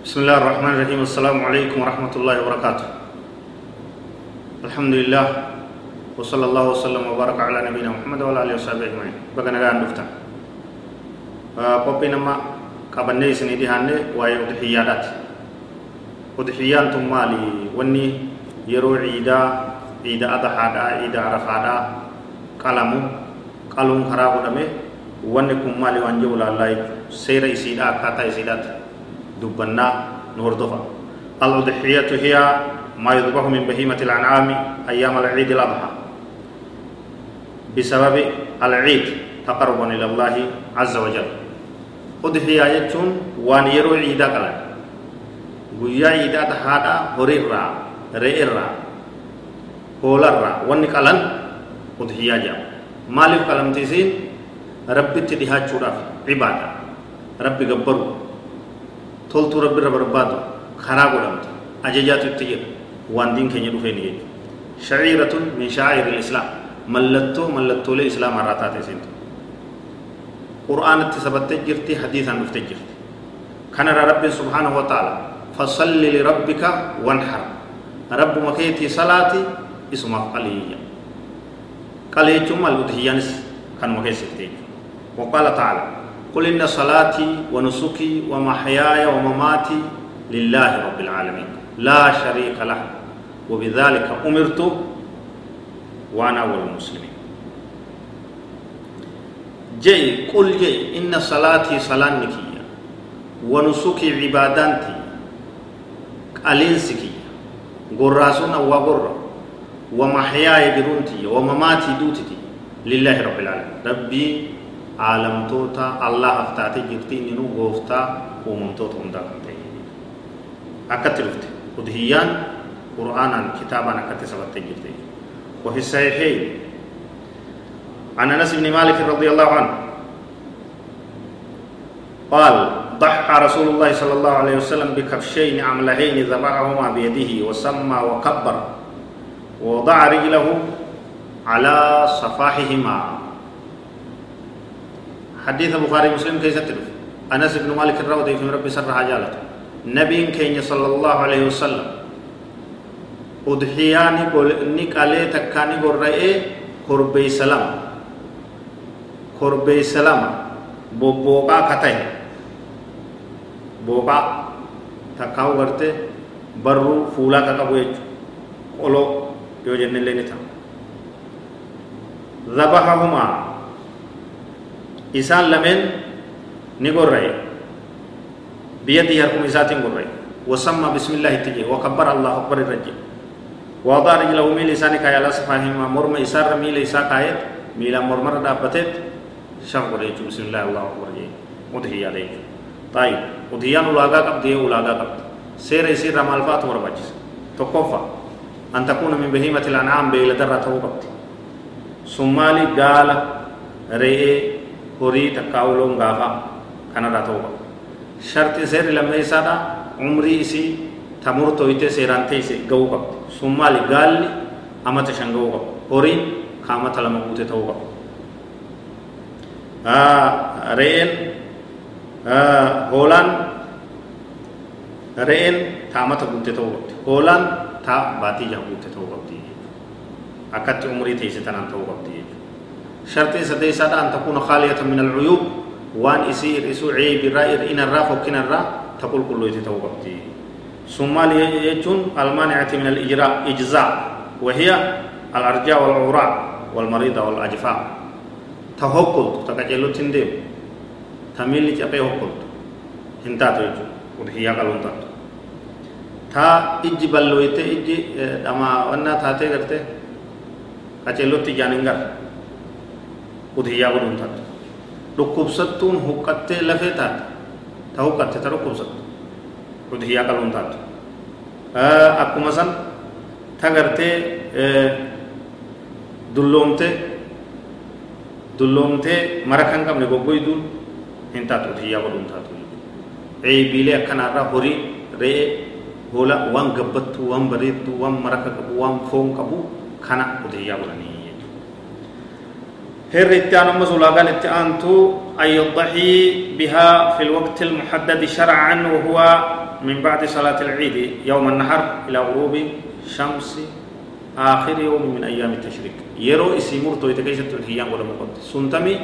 بسم الله الرحمن الرحيم السلام عليكم ورحمة الله وبركاته الحمد لله وصلى الله وسلم وبارك على نبينا محمد وعلى آله وصحبه أجمعين بقنا قاعد نفتح قبي نما قبني سنيدي هاني واي udhiyyaadhaati udhiyyaan tun maali wanni yeroo ciidaa ciida adahaadha ciida arafaadha qalamu qaluun karaa godhame wanni kun maali waan jiru laallaa seera isiidha akkaataa isiidhaati دبنا نور دفع. الأضحية هي ما يذبح من بهيمة الأنعام أيام العيد الأضحى. بسبب العيد تقربا إلى الله عز وجل. أضحية يجون وان يرو عيدا قلن ويا عيدا تحادا هريرا رئيرا هولرا وان قلن أضحية جاء. مالك قلم تسين ربي تدهات شراف عبادة. ربي قبروا تولتو ربي ربربادو خراب ولمت أجيجات التجير وان دين كنجر وفيني شعيرة من شعائر الإسلام ملتو ملتو لإسلام عراتات سنتو قرآن التسبت تجرتي حديثا مفتجرت كان رب سبحانه وتعالى فصل لربك وانحر رب مكيتي صلاتي اسم قليا قليتم الودهيانس كان مكيسي وقال تعالى قل إن صلاتي ونسكي ومحياي ومماتي لله رب العالمين. لا شريك له. وبذلك أمرت وأنا أول المسلمين. جي قل جي إن صلاتي صلاة نكية. ونسكي عبادانتي قلينسكي قراسون وقر ومحياي برونتي ومماتي دوتتي. لله رب العالمين. ربي عالمتوتا الله افتاتي جرتي نينو غوفتا ومنتوت عمدا قمتي اكت رفت ادهيان قرآنا كتابا اكت سبت جرتي وفي السيحين عن انس بن مالك رضي الله عنه قال ضحى رسول الله صلى الله عليه وسلم بكبشين عملهين ذبحهما بيده وسمى وكبر ووضع رجله على صفاحهما. حديث البخاري مسلم كيف تدف أنس بن مالك الروضي في ربي سر حاجالته نبي كين صلى الله عليه وسلم. أضحياني قول إني قالي تكاني قول رأي قربي سلام. قربي سلام. بوبوكا كتاي. بوكا تكاو غرتي. برو فولا كاكا بويج قولو يو جنن ليني ذبحهما. Isaan lameen ni gorra'e biyatti harkuma isaatiin gorra'e wasamma bismillah itti jee wakabbara allah akbar irra jee waadaa rijlahu miila isaani kaayee ala safaahima morma isaarra miila isaa kaayee miilaan mormarra dhaabbateet shaf godhe jechuu bismillah allah akbar jee udhiyyaadha jechuu taayib udhiyyaan ulaagaa qabdi ulaagaa qabdi seera isiirra maal fa'aatu barbaachisa tokkoffaa an takuuna min bahiimati lan'aam beeyladarraa ta'uu qabdi sun maali gaala re'ee horii takkaa uloon gaafa kanarraa ta'uu qaba sharti seerri lammeessaadha umrii isii ta murtooyte seeraan teeyse ga'uu qabdi sun maali gaalli amata shan ga'uu qaba horiin ka amata lama guute ta'uu qaba re'een hoolaan re'een ta amata guute ta'uu qabdi hoolaan ta baatii jaha guute ta'uu qabdi akkatti umrii teeyse tanaan ta'uu qabdi jechuudha شرطي سديسات أن تكون خالية من العيوب. وان إسير إسو عيب الرائر إن الرا فكين الرا. تقول كله يتوقفتي ثم يجون المانعة من الإجراء إجزاء. وهي الأرجاء والعوراء والمريضة والأجفاء. تهوكل تكجلو تندم تميل جابي هوكل. هنتاتو يجو وهي قالون تاتو تا إجي بلويته إجي أما وأنا تاتي کرتے کچلو تجاننگر udhiyyaa godhuun taatu dhukkubsattuun huqqattee lafee taate ta huqqatte ta dhukkubsattu udhiyyaa qaluun taatu akkuma san ta gartee dulloomtee dulloomtee mara kan qabne goggoyduun hin taatu udhiyyaa godhuun taatu eebiilee akkanaarraa horii re'ee hola waan gabbattu waan bareeddu waan maraka qabu waan foon qabu kana udhiyyaa godhanii هر اتان مسولاغان اتانتو أن يضحي بها في الوقت المحدد شرعا وهو من بعد صلاة العيد يوم النحر إلى غروب شمس آخر يوم من أيام التشريق. يرو اسمور تو يتكيشت الهيان ولا مقد سنتمي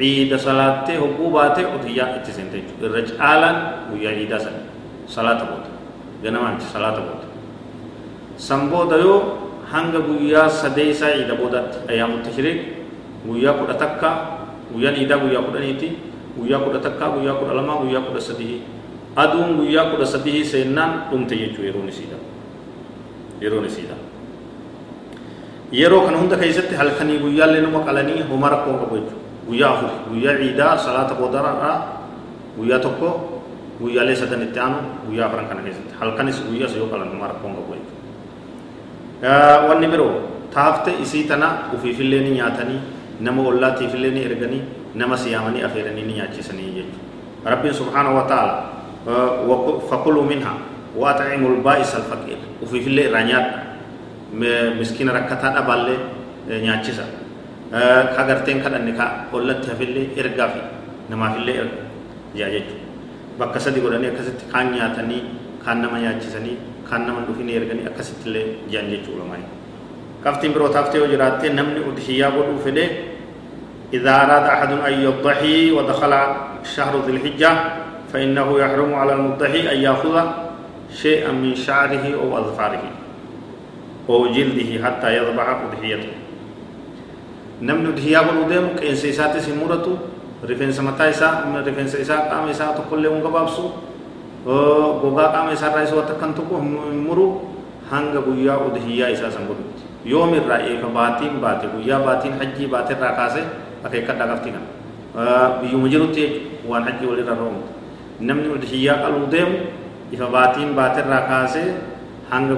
عيد صلاة حقوبات أتهيا اتسنتج الرجالا ويا عيد صلاة بود جنمان صلاة بود سنبو ديو هنگ بويا سديسا عيد بودت أيام التشريق. كل تكا ويا عيد ويا كل نيتي ويا كل تكا ويا كل لما ويا كل سديه aduun guyyaa kudha sadii seennaan dhumte jechuu yeroon isiidha yeroon isiidha yeroo kana hunda keessatti halkanii guyyaallee nama qalanii homa rakkoo qabu jechuudha guyyaa afur guyyaa ciidaa salaata boodaraa guyyaa tokko guyyaalee sadan itti aanu guyyaa afran kana keessatti halkanis guyyaa isa yoo qalan homa rakkoo qabu jechuudha wanni biroo taafte isii tana ufiifillee ni nyaatanii nama ollaatiifillee ni erganii nama siyaamanii afeeranii ni nyaachisanii jechuudha rabbiin subhaanahu wa ta'ala منها وأطعموا البائس الفقير وفي في الليل رانيات مسكين ركتا أبالي نياتشيسا كاغرتين كان نكا قلت في الليل إرقا في نما في الليل جاجج bakka sadi godhanii akkasitti kaan nyaatanii kaan nama nyaachisanii kaan nama dhufanii erganii akkasitti illee jiran jechuudha maali. Qabxiin biroo taaftee yoo jiraatte namni udhiyyaa godhuu fedhe إذا أراد أحد أن يضحي ودخل شهر ذي الحجة فإنه يحرم على المضحي أن يأخذ شيئا من شعره أو أظفاره أو جلده حتى يذبح أضحيته نمن أضحية ودم كإن سيسات سمورته رفنس متى إساء رفنس إساء قام إساء تقول لهم قبابسو gogaa qaama isaarraa isa wata kan tokko muru hanga guyyaa udhiyyaa isaa san godhutti eega baatiin baate guyyaa baatiin hajjii baate irraa kaase akeekkadhaa qabti kana biyyuma jirutti waan hajjii walirra roomte namni udhiyyaa qaluu deemu ifa baatiin baatirraa kaasee hanga